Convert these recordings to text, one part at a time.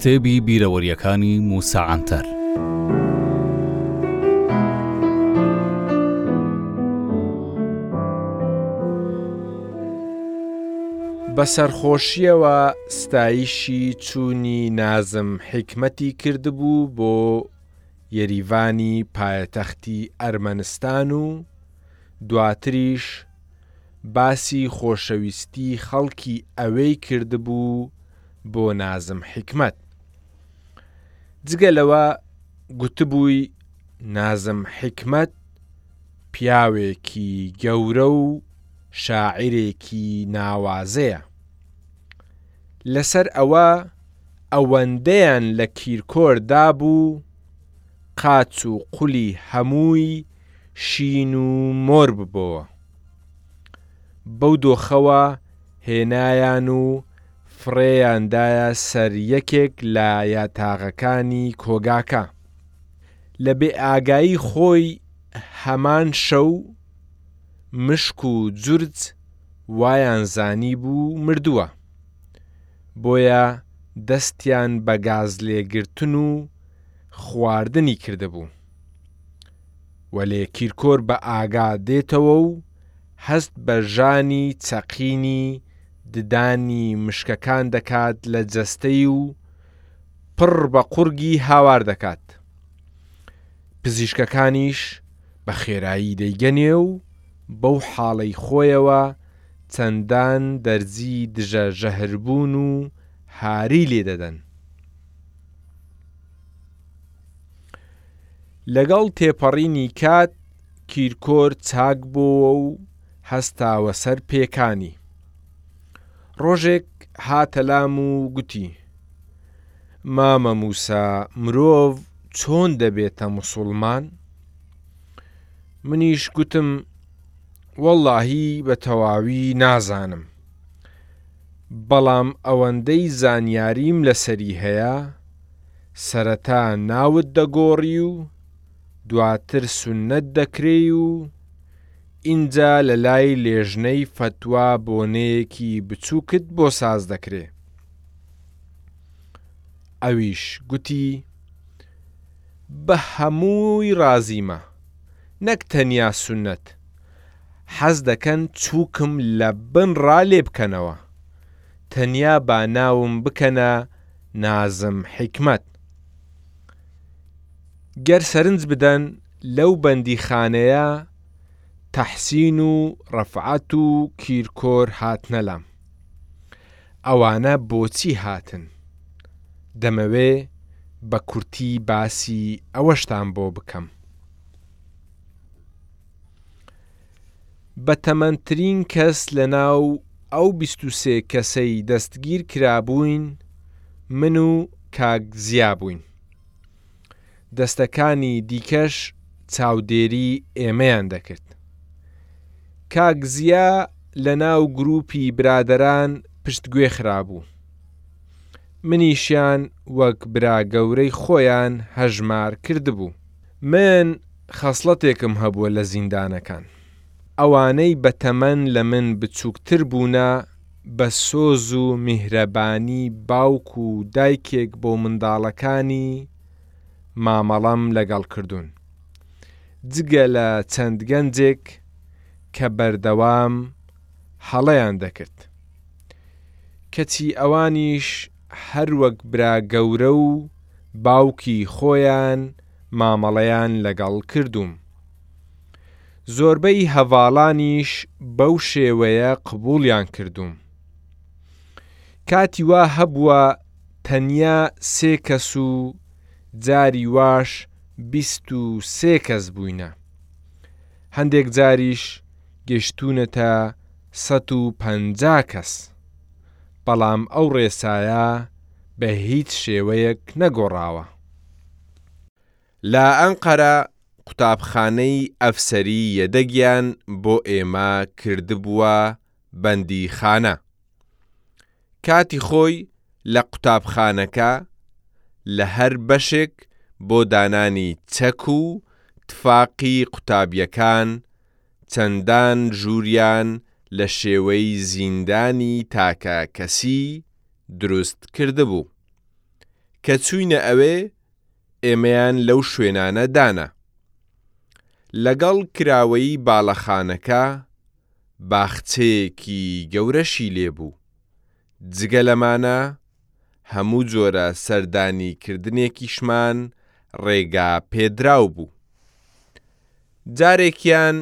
کتێبی بیرەوەریەکانی موسا عەنتەر بە سەرخۆشیەوە ستایشی چوونی نازم حیکمەتی کردبوو بۆ یەریڤانی پایەتەختی ئەرمەنستان و دواتریش، باسی خۆشەویستی خەڵکی ئەوێی کردبوو بۆ نازم حیکمەت جگە لەوە گوتبووی نازم حیکمەت پیاوێکی گەورە و شاعرێکی ناوازەیە لەسەر ئەوە ئەوەندەیان لە کیرکۆر دابوو قاچ و قولی هەمووی شین و مۆر ببۆوە. بەو دۆخەوە هێنایان و فڕێیان دایە سەر یەکێک لە یاتاغەکانی کۆگاکە. لە بێئاگایی خۆی هەمان شەو مشک و جورج وایان زانیبوو مردووە. بۆیە دەستیان بە گازلێگرتن و خواردنی کردبوو. وەلێ کیرکۆر بە ئاگا دێتەوە و هەست بە ژانی چەقینی ددانی مشکەکان دەکات لە جەستەی و پڕ بە قوڕگی هاوار دەکات. پزیشکەکانیش بە خێرایی دەیگەنێ و بەو حاڵەی خۆیەوە چەندان دەرزی دژە ژەهربوون و هاری لێ دەدەن. لەگەڵ تێپەڕینی کات کیرکۆر چاک بۆوە و هەستاوە سەر پێکانی. ڕۆژێک هاتە لام و گوتی، مامە موسا مرۆڤ چۆن دەبێتە مسوڵمان؟ منیش گوتم، وەڵاهی بە تەواوی نازانم. بەڵام ئەوەندەی زانیاریم لەسەری هەیە، سەرەتا ناوت دەگۆڕی و دواتر سوننەت دەکرێی و ئینجا لەلای لێژنەی فەتوا بۆنەیەکی بچوکت بۆ ساز دەکرێ ئەویش گوتی بە هەمووی ڕازیمە نەک تەنیا سوننەت حەز دەکەن چوکم لە بن ڕا لێبکەنەوە تەنیا با ناوم بکەنە نازم حیکمەت، گەر سەرنج بدەن لەو بەندیخانەیە تەحسین و ڕەفعەت و کیرکۆر هاتنە لام، ئەوانە بۆچی هاتن؟ دەمەوێ بە کورتی باسی ئەوەشتان بۆ بکەم. بەتەمەنترین کەس لەناو ئەو بیست و سێ کەسەی دەستگیر کرابووین من و کاک زیا بووین، دەستەکانی دیکەش چاودێری ئێمەیان دەکرد. کاک زیا لەناو گرووپی برادەران پشتگوێ خرابوو، منیشیان وەک برا گەورەی خۆیان هەژمار کردبوو. من خەسڵەتێکم هەبووە لە زیندانەکان، ئەوانەی بە تەمەن لە من بچووکتر بوونە بە سۆز و میهرەبانی باوک و دایکێک بۆ منداڵەکانی مامەڵەم لەگەڵ کردوون، جگە لە چەند گەنجێک کە بەردەوام هەڵەیان دەکرد، کەچی ئەوانیش هەر وەک برا گەورە و باوکی خۆیان مامەڵەیان لەگەڵ کردووم. زۆربەی هەڤاڵانیش بەو شێوەیە قبوڵیان کردووم. کاتی وا هەبووە تەنیا سێ کەس و جاری واش بیست و سێ کەس بووینە. هەندێک جاریش گەیشتوونەتە سەد و پەنجا کەس. بەڵام ئەو ڕێسایە بە هیچ شێوەیەک نەگۆڕاوە. لە ئەنقەرە قوتابخانەی ئەفسەری یەدەگیان بۆ ئێمە کردبووە بەندیخانە. کاتی خۆی لە قوتابخانەکە لە هەر بەشێک بۆ دانانی چەک و تفاقی قوتابیەکان چەندان ژووریان لە شێوەی زیندانی تاکە کەسی دروست کردبوو. کە چووینە ئەوێ ئێمەیان لەو شوێنانە دانا. لەگەڵ کراوەی باڵەخانەکە باخچەیەکی گەورەشی لێ بوو. جگە لەمانە، هەموو جۆرە سەردانیکردنێکیشمان ڕێگا پێدراو بوو. جارێکیان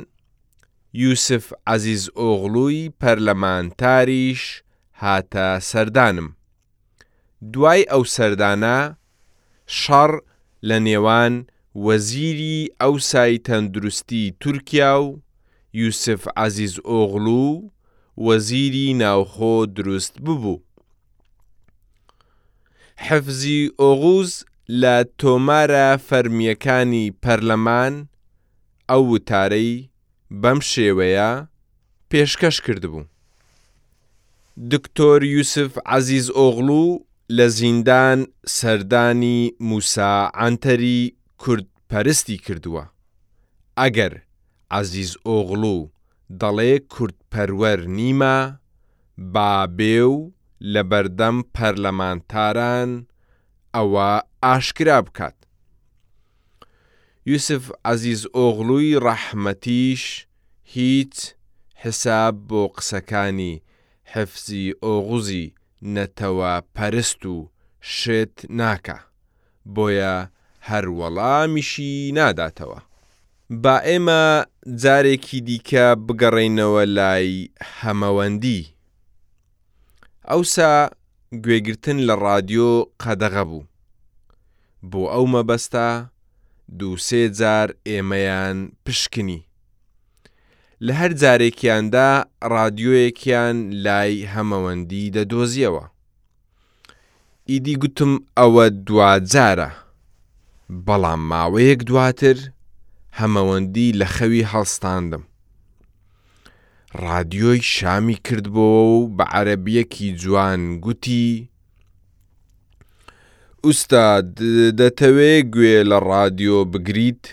یوسف عەزیز ئۆغڵوی پەرلەمانتاریش هاتە سەردانم. دوای ئەو سەردانە، شەڕ لە نێوان وەزیری ئەوسای تەندروستی تورکیا و یوسف عەزیزئۆغڵو و وەزیری ناوخۆ دروست ببوو. حفزی ئۆغوز لە تۆمارە فەرمییەکانی پەرلەمان ئەو وتارەی بەم شێوەیە پێشکەش کردبوو. دکتۆر یوسف عەزیزئۆغڵو لە زیندان سەردانی موسا عەنتەری کوردپەرستی کردووە. ئەگەر عەزیزئۆغڵو دەڵێ کوردپەروەر نیمە، با بێ و لەبەردەم پەرلەمانتاران ئەوە ئاشکرا بکات. یوسف عەزیز ئۆغڵوی ڕەحمەتیش هیچ حساب بۆ قسەکانی حفزی ئۆغوزی نەتەوە پەرست و شێت ناکا بۆیە هەر وەڵامیشی ناداتەوە. با ئێمە جارێکی دیکە بگەڕێینەوە لای هەمەوەندی. ئەوسا گوێگرتن لە ڕادیۆ قەدەغە بوو، بۆ ئەو مەبەستە دوو سێ جار ئێمەیان پشکنی، لە هەر جارێکیاندا ڕادیۆیەکیان لای هەمەوەندی دەدۆزییەوە. ئیدی گوتم ئەوە دواجارە، بەڵام ماوەیەک دواتر هەمەوەندی لە خەوی هەڵستاندم، ڕادیۆی شامی کردبۆوە و بە عەرەبییەکی جوان گوتی، ئوستاد دەتەوێ گوێ لە ڕادیۆ بگریت؟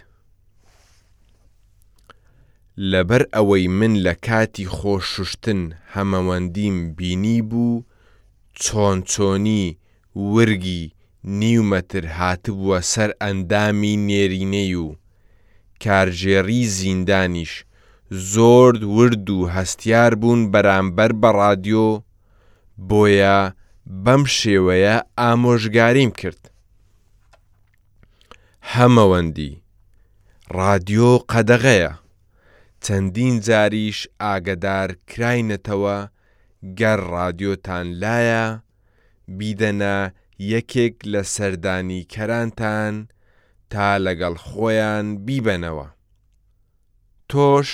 لەبەر ئەوەی من لە کاتی خۆ شوشتن هەمەوەندیم بینیبوو، چۆن چۆنی ورگی نیو مەتر هاتبووە سەر ئەندامی نێرینەی و کارگێڕی زیندانیش زۆر ورد و هەستیار بوون بەرامبەر بە ڕادیۆ، بۆیە بەم شێوەیە ئامۆژگاریم کرد. هەمەوەندی، ڕادیۆ قەدەغەیە، چەندین جاریش ئاگەدارکراینەتەوە گەر ڕادیۆتان لایە بیدەنە یەکێک لە سەردانیکەرانتان تا لەگەڵ خۆیان بیبەنەوە تۆش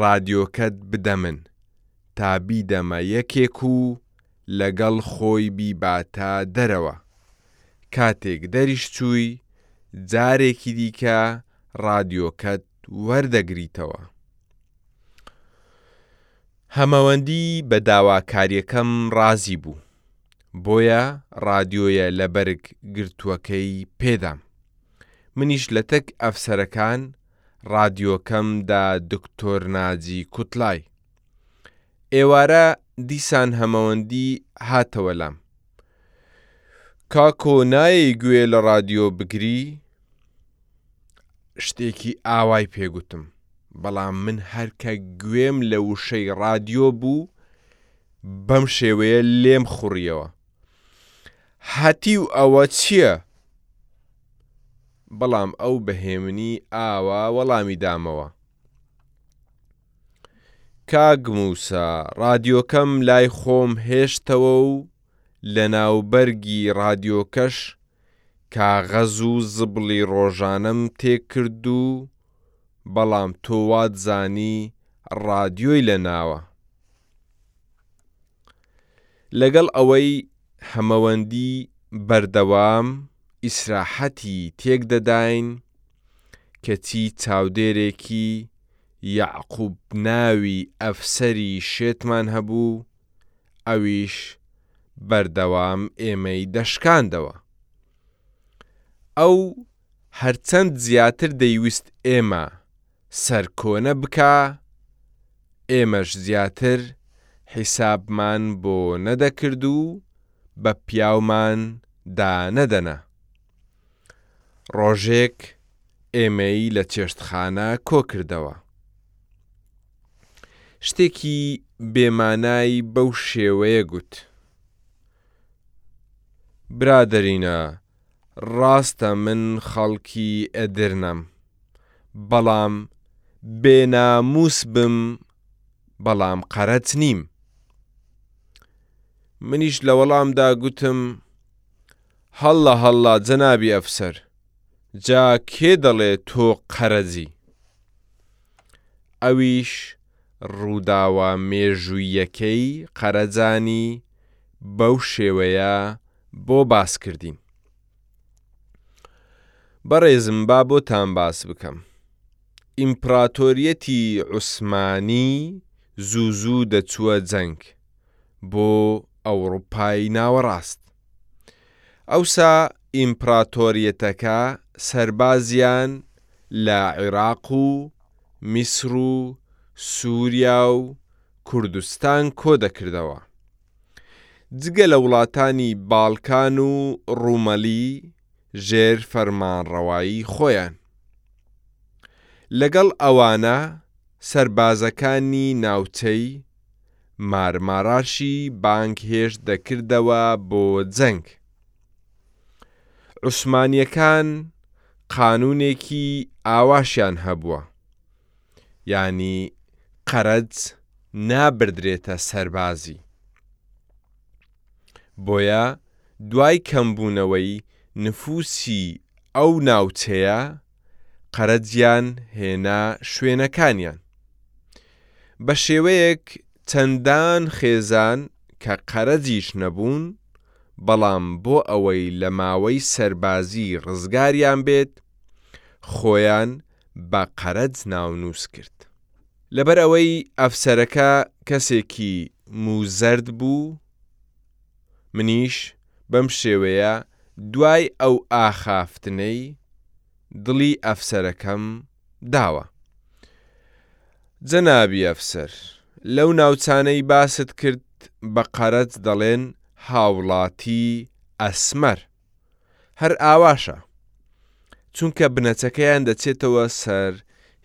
ڕادیۆکەت بدە من تا بیدەمە یەکێک و لەگەڵ خۆی بیباتە دەرەوە کاتێک دەریش چووی جارێکی دیکە ڕادیۆکەت وەردەگریتەوە. هەمەوەندی بە داواکاریەکەم ڕازی بوو بۆیە ڕادیۆیە لە بەرگ گرتوەکەی پێدام منیش لە تەک ئەفسەرەکان ڕادیۆکەم دا دکتۆر ناجی کوتلای ئێوارە دیسان هەمەوەندی هاتەوە لام کاکۆ نایەی گوێ لە ڕادیۆ بگری؟ شتێکی ئاوای پێ گوتم، بەڵام من هەر کە گوێم لە وشەی ڕادیۆ بوو بەم شێوەیە لێم خوڕییەوە، هەتیو ئەوە چییە؟ بەڵام ئەو بە هێمنی ئاوا وەڵامی دامەوە. کاک موسا ڕادیۆکەم لای خۆم هێشتەوە و لە ناوبەرگی ڕادیۆکەش کاغەز و زبڵی ڕۆژانەم تێکرد و بەڵام تۆ وات زانی ڕادیۆی لە ناوە. لەگەڵ ئەوەی هەمەوەندی بەردەوام ئیسراحەتی تێک دەداین، کەچی چاودێرێکی یەعقوب ناوی ئەفسەری شێتمان هەبوو، ئەویش بەردەوام ئێمەی دەشکاندەوە. ئەو هەرچەند زیاتر دەیویست ئێمە سەرکۆنە بکا ئێمەش زیاتر حیسابمان بۆ نەدەکرد و بە پیاومان دا نەدەنا ڕۆژێک ئێمەی لە چێشتخانە کۆکردەوە شتێکی بێ مانای بەو شێوەیە گوت برادەرینە ڕاستە من خەڵکی ئێدرنەم. بەڵام بێ ناموس بم بەڵام قەرەت نیم منیش لە وەڵامدا گوتم هەڵا هەڵا جەنابی ئەفسەر جا کێ دەڵێ تۆ قەرەجی ئەویش ڕووداوە مێژوویەکەی قەرەجانی بەو شێوەیە بۆ باس کردین. بەڕێزم با بۆتان باس بکەم ئیمپڕاتۆریەتی عوسمانی زوو زوو دەچووە جەنگ بۆ ئەوڕوپای ناوەڕاست ئەوسا ئیمپڕاتۆریەتەکە سەربازیان لە عیراق و میسڕ و سوریا و کوردستان کۆدەکردەوە جگە لە وڵاتانی باڵکان و ڕوومەلی ژێر فەرمانڕەوایی خۆیان. لەگەڵ ئەوانە سەربازەکانی ناوچەی مارماراشی بانگهێشت دەکردەوە بۆ جەنگ. عوسمانییەکان قانوونێکی ئاواشیان هەبووە، یانی قەرەج نابردرێتە سەربازی بۆیە دوای کەمبوونەوەی نفوسی ئەو ناوچەیە قەرەجیان هێنا شوێنەکانیان بە شێوەیەک چەندان خێزان کە قەرەجیش نەبوون بەڵام بۆ ئەوەی لە ماوەی سەربازی ڕزگاریان بێت خۆیان بە قەرەج ناونووس کرد. لەبەر ئەوەی ئەفسەرەکە کەسێکی مووزەرد بوو، منیش بەم شێوەیە دوای ئەو ئاخافتنەی دڵی ئەفسەرەکەم داوە. جەنابی ئەفسەر، لەو ناوچانەی باست کرد بە قەرەج دەڵێن هاوڵاتی ئەسمەر. هەر ئاواشە چونکە بنەچەکەیان دەچێتەوە سەر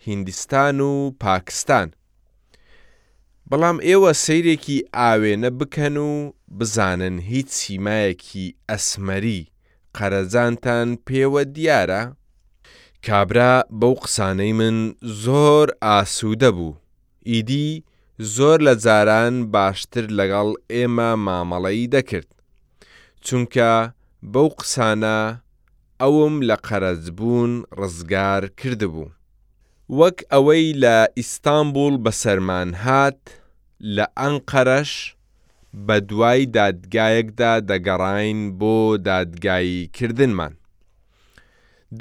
هیندستان و پاکستان بەڵام ئێوە سەیرێکی ئاوێنە بکەن و بزانن هیچ سیمایەکی ئەسمەری قەرەجانتان پێوە دیارە؟ کابرا بەو قسانەی من زۆر ئاسوودە بوو ئیدی زۆر لە جاران باشتر لەگەڵ ئێمە مامەڵەی دەکرد چونکە بەو قسانە ئەوم لە قەرەجبوون ڕزگار کردبوو وەک ئەوەی لە ئیستانبوڵ بەسەرمان هات لە ئەنقەرەش بە دوای دادگایەکدا دەگەڕاین بۆ دادگایی کردنمان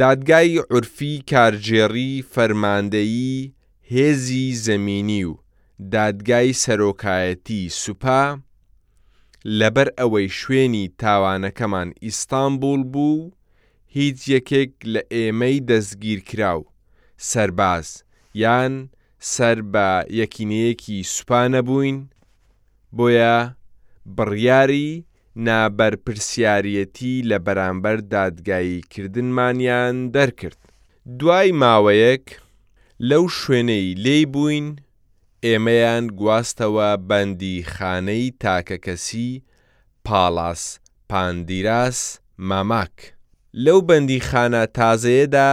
دادگای عورفی کارگێڕی فەرماندەیی هێزی زەمینی و دادگای سەرۆکایەتی سوپا لەبەر ئەوەی شوێنی تاوانەکەمان ئیستانبوڵ بوو و هیچ یەکێک لە ئێمەی دەستگیرکراو سەرباز یان سەر بە یەکینەیەکی سوپا نەبووین بۆیە بڕیاری نابەرپرسیاریەتی لە بەرامبەر دادگایی کردنمانیان دەرکرد دوای ماوەیەک لەو شوێنەی لێی بووین، ئێمەیان گواستەوە بەندیخانەی تاکەکەسی پاڵاس پاندیراس ماماک. لەو بەندیخانە تازەیەدا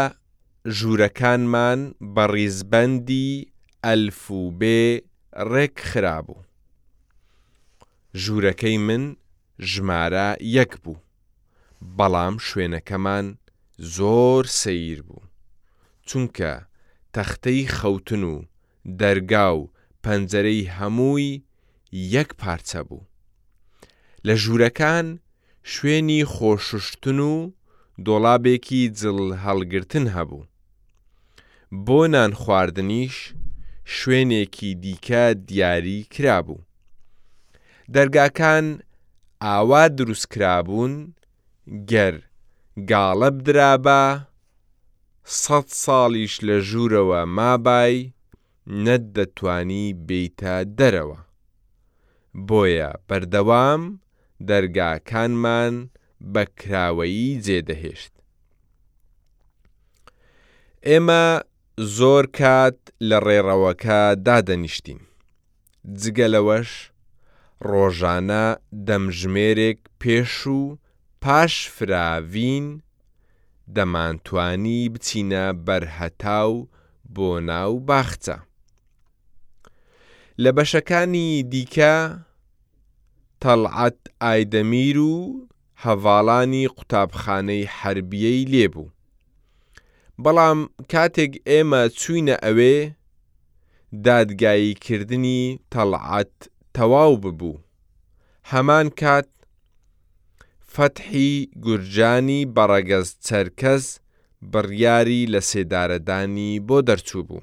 ژوورەکانمان بە ڕیزبەندی ئەلف و بێ ڕێک خرابوو. ژوورەکەی من ژمارە یەک بوو بەڵام شوێنەکەمان زۆر سەیر بوو چونکە تەختەی خەوتن و دەرگا و پەنجەرەی هەمووی یەک پارچە بوو لە ژوورەکان شوێنی خۆشوشتن و دۆڵابێکی جل هەڵگرتن هەبوو بۆ نان خواردنیش شوێنێکی دیکە دیاری کرابوو. دەرگاکان ئاوا دروست کرابوون گەر گاڵە بدرابا سەد ساڵیش لە ژوورەوە مابای نەتدەتوانی بێیتە دەرەوە. بۆیە بەردەوام دەرگاکانمان بە کراوەیی جێدەهێشت. ئێمە زۆر کات لە ڕێڕەوەکە دادەنیشتین. جگە لەوەش ڕۆژانە دەمژمێرێک پێش و پاش فراڤین دەمانتوانی بچینە بەرهەتاو بۆ ناو باخچە. لە بەشەکانی دیکە تەڵعەت ئایدەمیر و هەڤاڵانی قوتابخانەی حەربیەی لێ بوو بەڵام کاتێک ئێمە چوینە ئەوێ دادگایی کردنی تەڵعەت تەواو ببوو هەمان کات فەتحی گورجانی بەڕەگەز چەرکەس بڕیاری لە سێدارەدانی بۆ دەرچوو بوو.